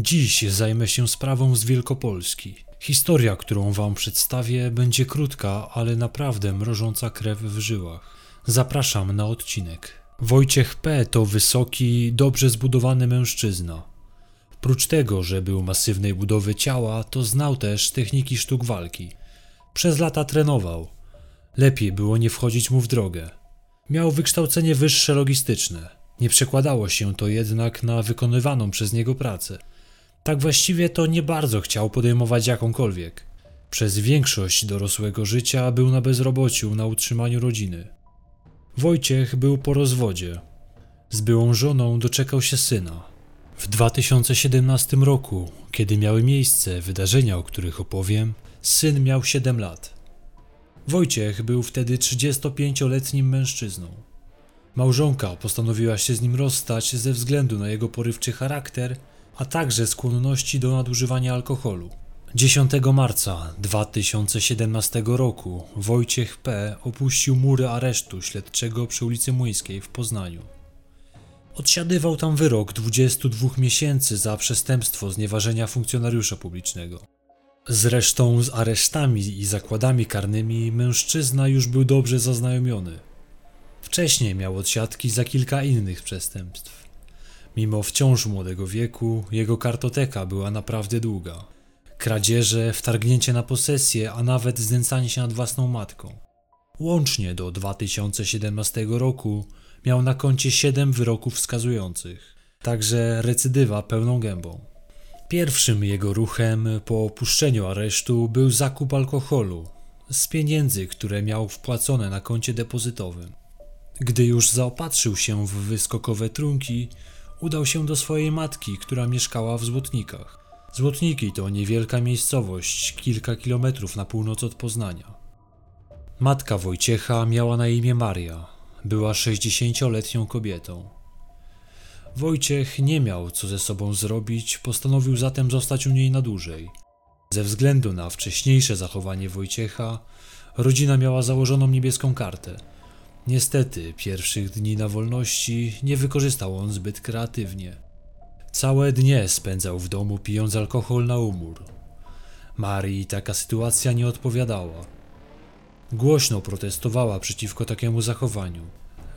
Dziś zajmę się sprawą z Wielkopolski. Historia, którą wam przedstawię, będzie krótka, ale naprawdę mrożąca krew w żyłach. Zapraszam na odcinek. Wojciech P. to wysoki, dobrze zbudowany mężczyzna. Prócz tego, że był masywnej budowy ciała, to znał też techniki sztuk walki. Przez lata trenował. Lepiej było nie wchodzić mu w drogę. Miał wykształcenie wyższe logistyczne. Nie przekładało się to jednak na wykonywaną przez niego pracę. Tak właściwie to nie bardzo chciał podejmować jakąkolwiek. Przez większość dorosłego życia był na bezrobociu na utrzymaniu rodziny. Wojciech był po rozwodzie. Z byłą żoną doczekał się syna. W 2017 roku, kiedy miały miejsce wydarzenia, o których opowiem, syn miał 7 lat. Wojciech był wtedy 35-letnim mężczyzną. Małżonka postanowiła się z nim rozstać ze względu na jego porywczy charakter, a także skłonności do nadużywania alkoholu. 10 marca 2017 roku Wojciech P. opuścił mury aresztu śledczego przy ulicy Młyńskiej w Poznaniu. Odsiadywał tam wyrok 22 miesięcy za przestępstwo znieważenia funkcjonariusza publicznego. Zresztą z aresztami i zakładami karnymi mężczyzna już był dobrze zaznajomiony. Wcześniej miał odsiadki za kilka innych przestępstw. Mimo wciąż młodego wieku, jego kartoteka była naprawdę długa. Kradzieże, wtargnięcie na posesję, a nawet znęcanie się nad własną matką. Łącznie do 2017 roku miał na koncie 7 wyroków wskazujących, także recydywa pełną gębą. Pierwszym jego ruchem po opuszczeniu aresztu był zakup alkoholu z pieniędzy, które miał wpłacone na koncie depozytowym. Gdy już zaopatrzył się w wyskokowe trunki, udał się do swojej matki, która mieszkała w Złotnikach. Złotniki to niewielka miejscowość, kilka kilometrów na północ od Poznania. Matka Wojciecha miała na imię Maria. Była 60-letnią kobietą. Wojciech nie miał co ze sobą zrobić, postanowił zatem zostać u niej na dłużej. Ze względu na wcześniejsze zachowanie Wojciecha, rodzina miała założoną niebieską kartę. Niestety, pierwszych dni na wolności nie wykorzystał on zbyt kreatywnie. Całe dnie spędzał w domu pijąc alkohol na umór. Marii taka sytuacja nie odpowiadała. Głośno protestowała przeciwko takiemu zachowaniu.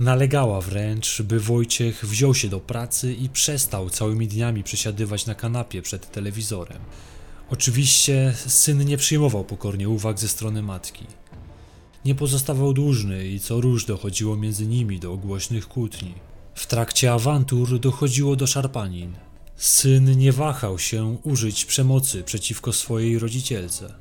Nalegała wręcz, by Wojciech wziął się do pracy i przestał całymi dniami przesiadywać na kanapie przed telewizorem. Oczywiście syn nie przyjmował pokornie uwag ze strony matki. Nie pozostawał dłużny i co róż dochodziło między nimi do głośnych kłótni. W trakcie awantur dochodziło do szarpanin. Syn nie wahał się użyć przemocy przeciwko swojej rodzicielce.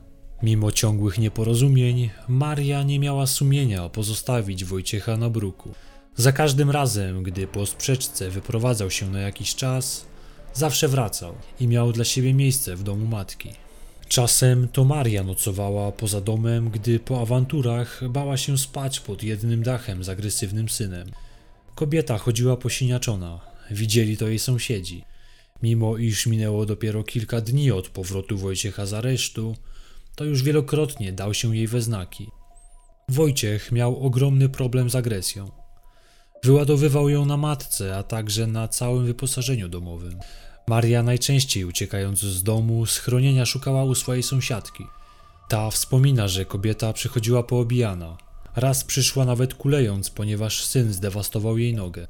Mimo ciągłych nieporozumień, Maria nie miała sumienia pozostawić Wojciecha na bruku. Za każdym razem, gdy po sprzeczce wyprowadzał się na jakiś czas, zawsze wracał i miał dla siebie miejsce w domu matki. Czasem to Maria nocowała poza domem, gdy po awanturach bała się spać pod jednym dachem z agresywnym synem. Kobieta chodziła posiniaczona, widzieli to jej sąsiedzi. Mimo iż minęło dopiero kilka dni od powrotu Wojciecha z aresztu, to już wielokrotnie dał się jej we znaki. Wojciech miał ogromny problem z agresją. Wyładowywał ją na matce, a także na całym wyposażeniu domowym. Maria najczęściej uciekając z domu, schronienia szukała u swojej sąsiadki. Ta wspomina, że kobieta przychodziła poobijana. Raz przyszła nawet kulejąc, ponieważ syn zdewastował jej nogę.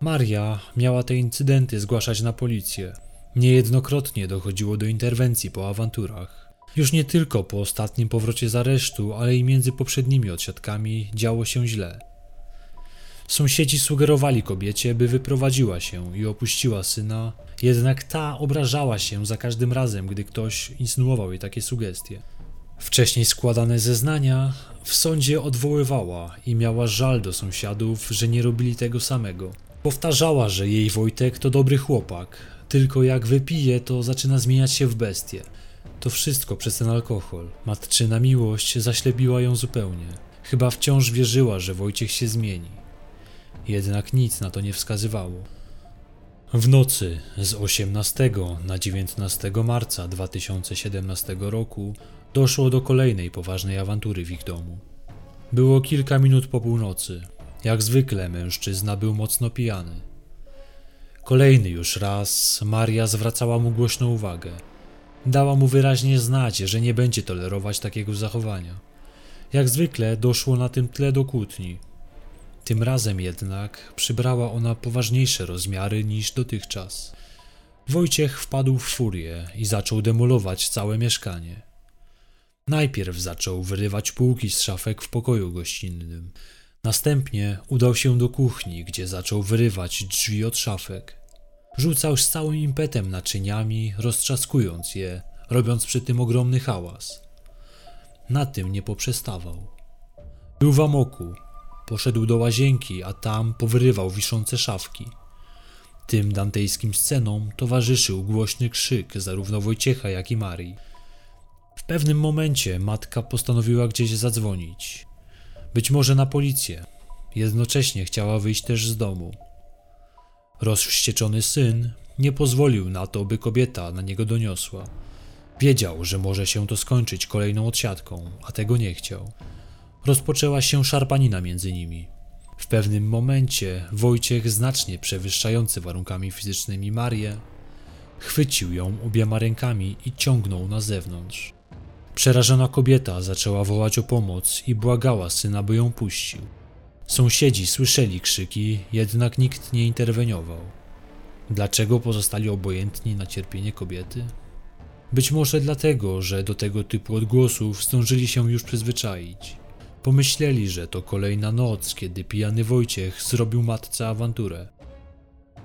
Maria miała te incydenty zgłaszać na policję. Niejednokrotnie dochodziło do interwencji po awanturach. Już nie tylko po ostatnim powrocie z aresztu, ale i między poprzednimi odsiadkami działo się źle. Sąsiedzi sugerowali kobiecie, by wyprowadziła się i opuściła syna, jednak ta obrażała się za każdym razem, gdy ktoś insynuował jej takie sugestie. Wcześniej składane zeznania w sądzie odwoływała i miała żal do sąsiadów, że nie robili tego samego. Powtarzała, że jej Wojtek to dobry chłopak, tylko jak wypije, to zaczyna zmieniać się w bestię. To wszystko przez ten alkohol. Matczyna miłość zaślepiła ją zupełnie. Chyba wciąż wierzyła, że Wojciech się zmieni. Jednak nic na to nie wskazywało. W nocy z 18 na 19 marca 2017 roku doszło do kolejnej poważnej awantury w ich domu. Było kilka minut po północy. Jak zwykle mężczyzna był mocno pijany. Kolejny już raz Maria zwracała mu głośną uwagę. Dała mu wyraźnie znać, że nie będzie tolerować takiego zachowania. Jak zwykle doszło na tym tle do kłótni. Tym razem jednak przybrała ona poważniejsze rozmiary niż dotychczas. Wojciech wpadł w furię i zaczął demolować całe mieszkanie. Najpierw zaczął wyrywać półki z szafek w pokoju gościnnym. Następnie udał się do kuchni, gdzie zaczął wyrywać drzwi od szafek. Rzucał z całym impetem naczyniami, roztrzaskując je, robiąc przy tym ogromny hałas. Na tym nie poprzestawał. Był w amoku. Poszedł do łazienki, a tam powyrywał wiszące szafki. Tym dantejskim scenom towarzyszył głośny krzyk zarówno Wojciecha, jak i Marii. W pewnym momencie matka postanowiła gdzieś zadzwonić. Być może na policję. Jednocześnie chciała wyjść też z domu. Rozwścieczony syn nie pozwolił na to, by kobieta na niego doniosła. Wiedział, że może się to skończyć kolejną odsiadką, a tego nie chciał. Rozpoczęła się szarpanina między nimi. W pewnym momencie Wojciech, znacznie przewyższający warunkami fizycznymi Marię, chwycił ją obiema rękami i ciągnął na zewnątrz. Przerażona kobieta zaczęła wołać o pomoc i błagała syna, by ją puścił. Sąsiedzi słyszeli krzyki, jednak nikt nie interweniował. Dlaczego pozostali obojętni na cierpienie kobiety? Być może dlatego, że do tego typu odgłosów zdążyli się już przyzwyczaić. Pomyśleli, że to kolejna noc, kiedy pijany Wojciech zrobił matce awanturę.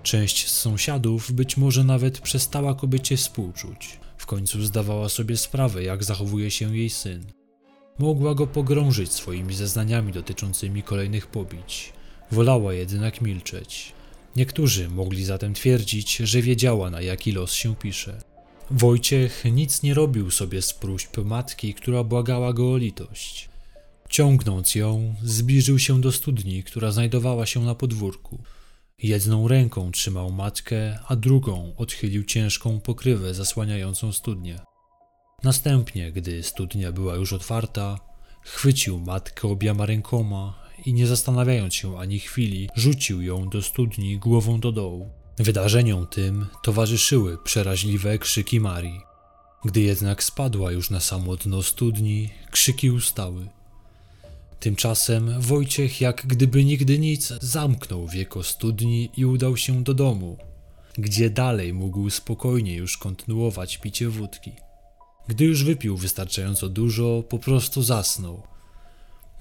Część z sąsiadów być może nawet przestała kobiecie współczuć. W końcu zdawała sobie sprawę, jak zachowuje się jej syn. Mogła go pogrążyć swoimi zeznaniami dotyczącymi kolejnych pobić. Wolała jednak milczeć. Niektórzy mogli zatem twierdzić, że wiedziała, na jaki los się pisze. Wojciech nic nie robił sobie z próśb matki, która błagała go o litość. Ciągnąc ją, zbliżył się do studni, która znajdowała się na podwórku. Jedną ręką trzymał matkę, a drugą odchylił ciężką pokrywę zasłaniającą studnię. Następnie, gdy studnia była już otwarta, chwycił matkę obiema rękoma i nie zastanawiając się ani chwili, rzucił ją do studni głową do dołu. Wydarzeniom tym towarzyszyły przeraźliwe krzyki Marii. Gdy jednak spadła już na samo dno studni, krzyki ustały. Tymczasem Wojciech, jak gdyby nigdy nic, zamknął wieko studni i udał się do domu, gdzie dalej mógł spokojnie już kontynuować picie wódki. Gdy już wypił wystarczająco dużo, po prostu zasnął.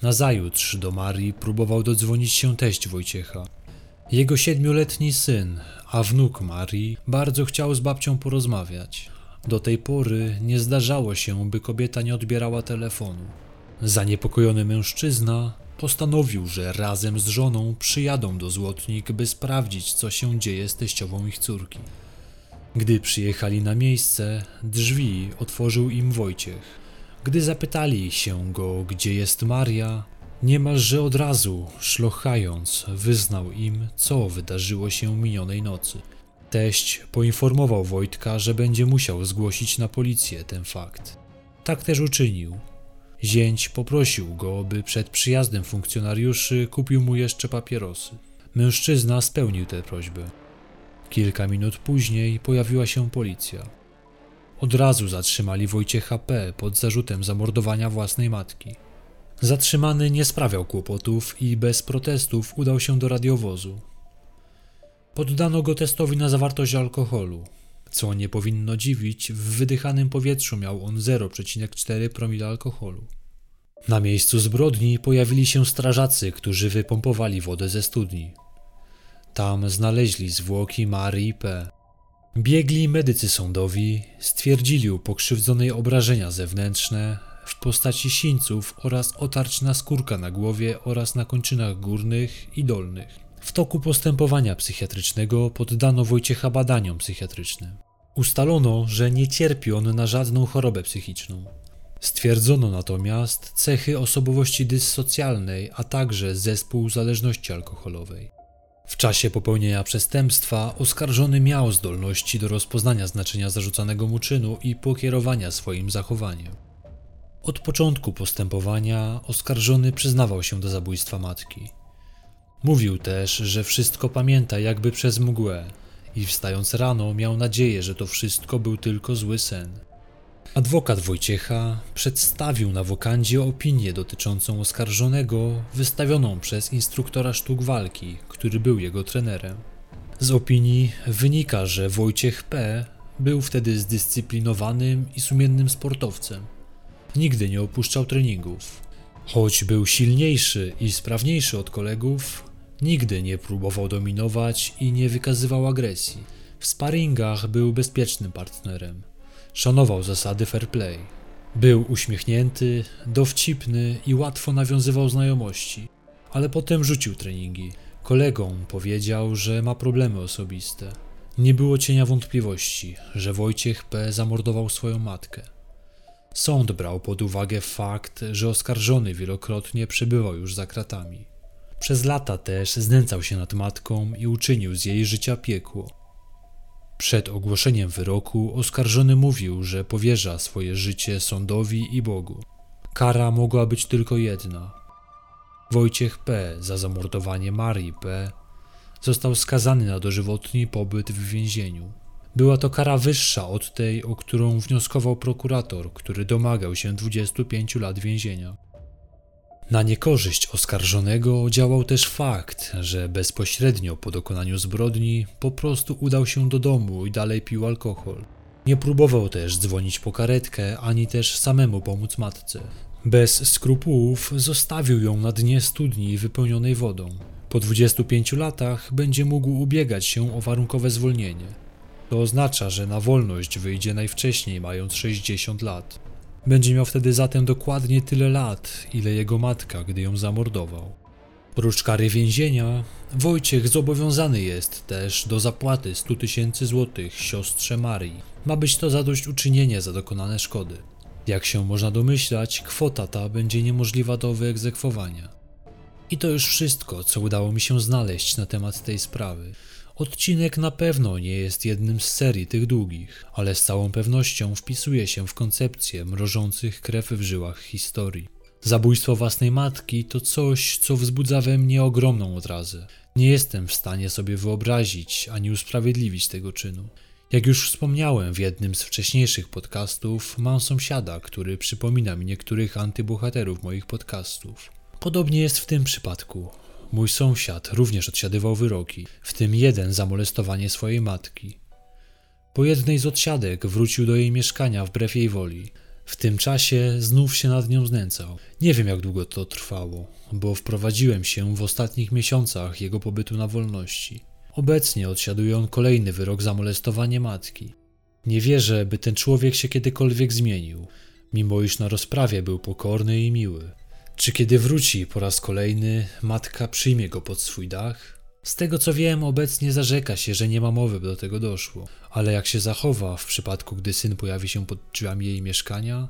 Nazajutrz do Marii próbował dodzwonić się teść Wojciecha. Jego siedmioletni syn, a wnuk Marii, bardzo chciał z babcią porozmawiać. Do tej pory nie zdarzało się, by kobieta nie odbierała telefonu. Zaniepokojony mężczyzna postanowił, że razem z żoną przyjadą do Złotnik, by sprawdzić, co się dzieje z teściową ich córki. Gdy przyjechali na miejsce, drzwi otworzył im Wojciech. Gdy zapytali się go, gdzie jest Maria, niemalże od razu, szlochając, wyznał im, co wydarzyło się minionej nocy. Teść poinformował Wojtka, że będzie musiał zgłosić na policję ten fakt. Tak też uczynił. Zięć poprosił go, by przed przyjazdem funkcjonariuszy kupił mu jeszcze papierosy. Mężczyzna spełnił tę prośbę. Kilka minut później pojawiła się policja. Od razu zatrzymali Wojciecha P. pod zarzutem zamordowania własnej matki. Zatrzymany nie sprawiał kłopotów i bez protestów udał się do radiowozu. Poddano go testowi na zawartość alkoholu. Co nie powinno dziwić, w wydychanym powietrzu miał on 0,4 promila alkoholu. Na miejscu zbrodni pojawili się strażacy, którzy wypompowali wodę ze studni. Tam znaleźli zwłoki Marii P. Biegli medycy sądowi stwierdzili u pokrzywdzonej obrażenia zewnętrzne w postaci sińców oraz otarć na skórka na głowie oraz na kończynach górnych i dolnych. W toku postępowania psychiatrycznego poddano Wojciecha badaniom psychiatrycznym. Ustalono, że nie cierpi on na żadną chorobę psychiczną. Stwierdzono natomiast cechy osobowości dyssocjalnej, a także zespół zależności alkoholowej. W czasie popełnienia przestępstwa oskarżony miał zdolności do rozpoznania znaczenia zarzucanego mu czynu i pokierowania swoim zachowaniem. Od początku postępowania oskarżony przyznawał się do zabójstwa matki. Mówił też, że wszystko pamięta jakby przez mgłę i wstając rano miał nadzieję, że to wszystko był tylko zły sen. Adwokat Wojciecha przedstawił na wokandzie opinię dotyczącą oskarżonego wystawioną przez instruktora sztuk walki, który był jego trenerem. Z opinii wynika, że Wojciech P. był wtedy zdyscyplinowanym i sumiennym sportowcem. Nigdy nie opuszczał treningów. Choć był silniejszy i sprawniejszy od kolegów, nigdy nie próbował dominować i nie wykazywał agresji. W sparingach był bezpiecznym partnerem. Szanował zasady fair play. Był uśmiechnięty, dowcipny i łatwo nawiązywał znajomości, ale potem rzucił treningi. Kolegom powiedział, że ma problemy osobiste. Nie było cienia wątpliwości, że Wojciech P. zamordował swoją matkę. Sąd brał pod uwagę fakt, że oskarżony wielokrotnie przebywał już za kratami. Przez lata też znęcał się nad matką i uczynił z jej życia piekło. Przed ogłoszeniem wyroku oskarżony mówił, że powierza swoje życie sądowi i Bogu. Kara mogła być tylko jedna. Wojciech P. za zamordowanie Marii P. został skazany na dożywotni pobyt w więzieniu. Była to kara wyższa od tej, o którą wnioskował prokurator, który domagał się 25 lat więzienia. Na niekorzyść oskarżonego działał też fakt, że bezpośrednio po dokonaniu zbrodni po prostu udał się do domu i dalej pił alkohol. Nie próbował też dzwonić po karetkę, ani też samemu pomóc matce. Bez skrupułów zostawił ją na dnie studni wypełnionej wodą. Po 25 latach będzie mógł ubiegać się o warunkowe zwolnienie. To oznacza, że na wolność wyjdzie najwcześniej mając 60 lat. Będzie miał wtedy zatem dokładnie tyle lat, ile jego matka, gdy ją zamordował. Prócz kary więzienia, Wojciech zobowiązany jest też do zapłaty 100 tysięcy złotych siostrze Marii. Ma być to zadośćuczynienie za dokonane szkody. Jak się można domyślać, kwota ta będzie niemożliwa do wyegzekwowania. I to już wszystko, co udało mi się znaleźć na temat tej sprawy. Odcinek na pewno nie jest jednym z serii tych długich, ale z całą pewnością wpisuje się w koncepcję mrożących krew w żyłach historii. Zabójstwo własnej matki to coś, co wzbudza we mnie ogromną odrazę. Nie jestem w stanie sobie wyobrazić ani usprawiedliwić tego czynu. Jak już wspomniałem w jednym z wcześniejszych podcastów, mam sąsiada, który przypomina mi niektórych antybohaterów moich podcastów. Podobnie jest w tym przypadku. Mój sąsiad również odsiadywał wyroki, w tym jeden za molestowanie swojej matki. Po jednej z odsiadek wrócił do jej mieszkania wbrew jej woli. W tym czasie znów się nad nią znęcał. Nie wiem jak długo to trwało, bo wprowadziłem się w ostatnich miesiącach jego pobytu na wolności. Obecnie odsiaduje on kolejny wyrok za molestowanie matki. Nie wierzę, by ten człowiek się kiedykolwiek zmienił, mimo iż na rozprawie był pokorny i miły. Czy kiedy wróci po raz kolejny, matka przyjmie go pod swój dach? Z tego co wiem, obecnie zarzeka się, że nie ma mowy, by do tego doszło, ale jak się zachowa w przypadku, gdy syn pojawi się pod drzwiami jej mieszkania,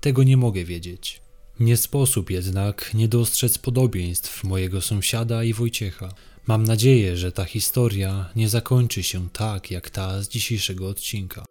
tego nie mogę wiedzieć. Nie sposób jednak nie dostrzec podobieństw mojego sąsiada i Wojciecha. Mam nadzieję, że ta historia nie zakończy się tak jak ta z dzisiejszego odcinka.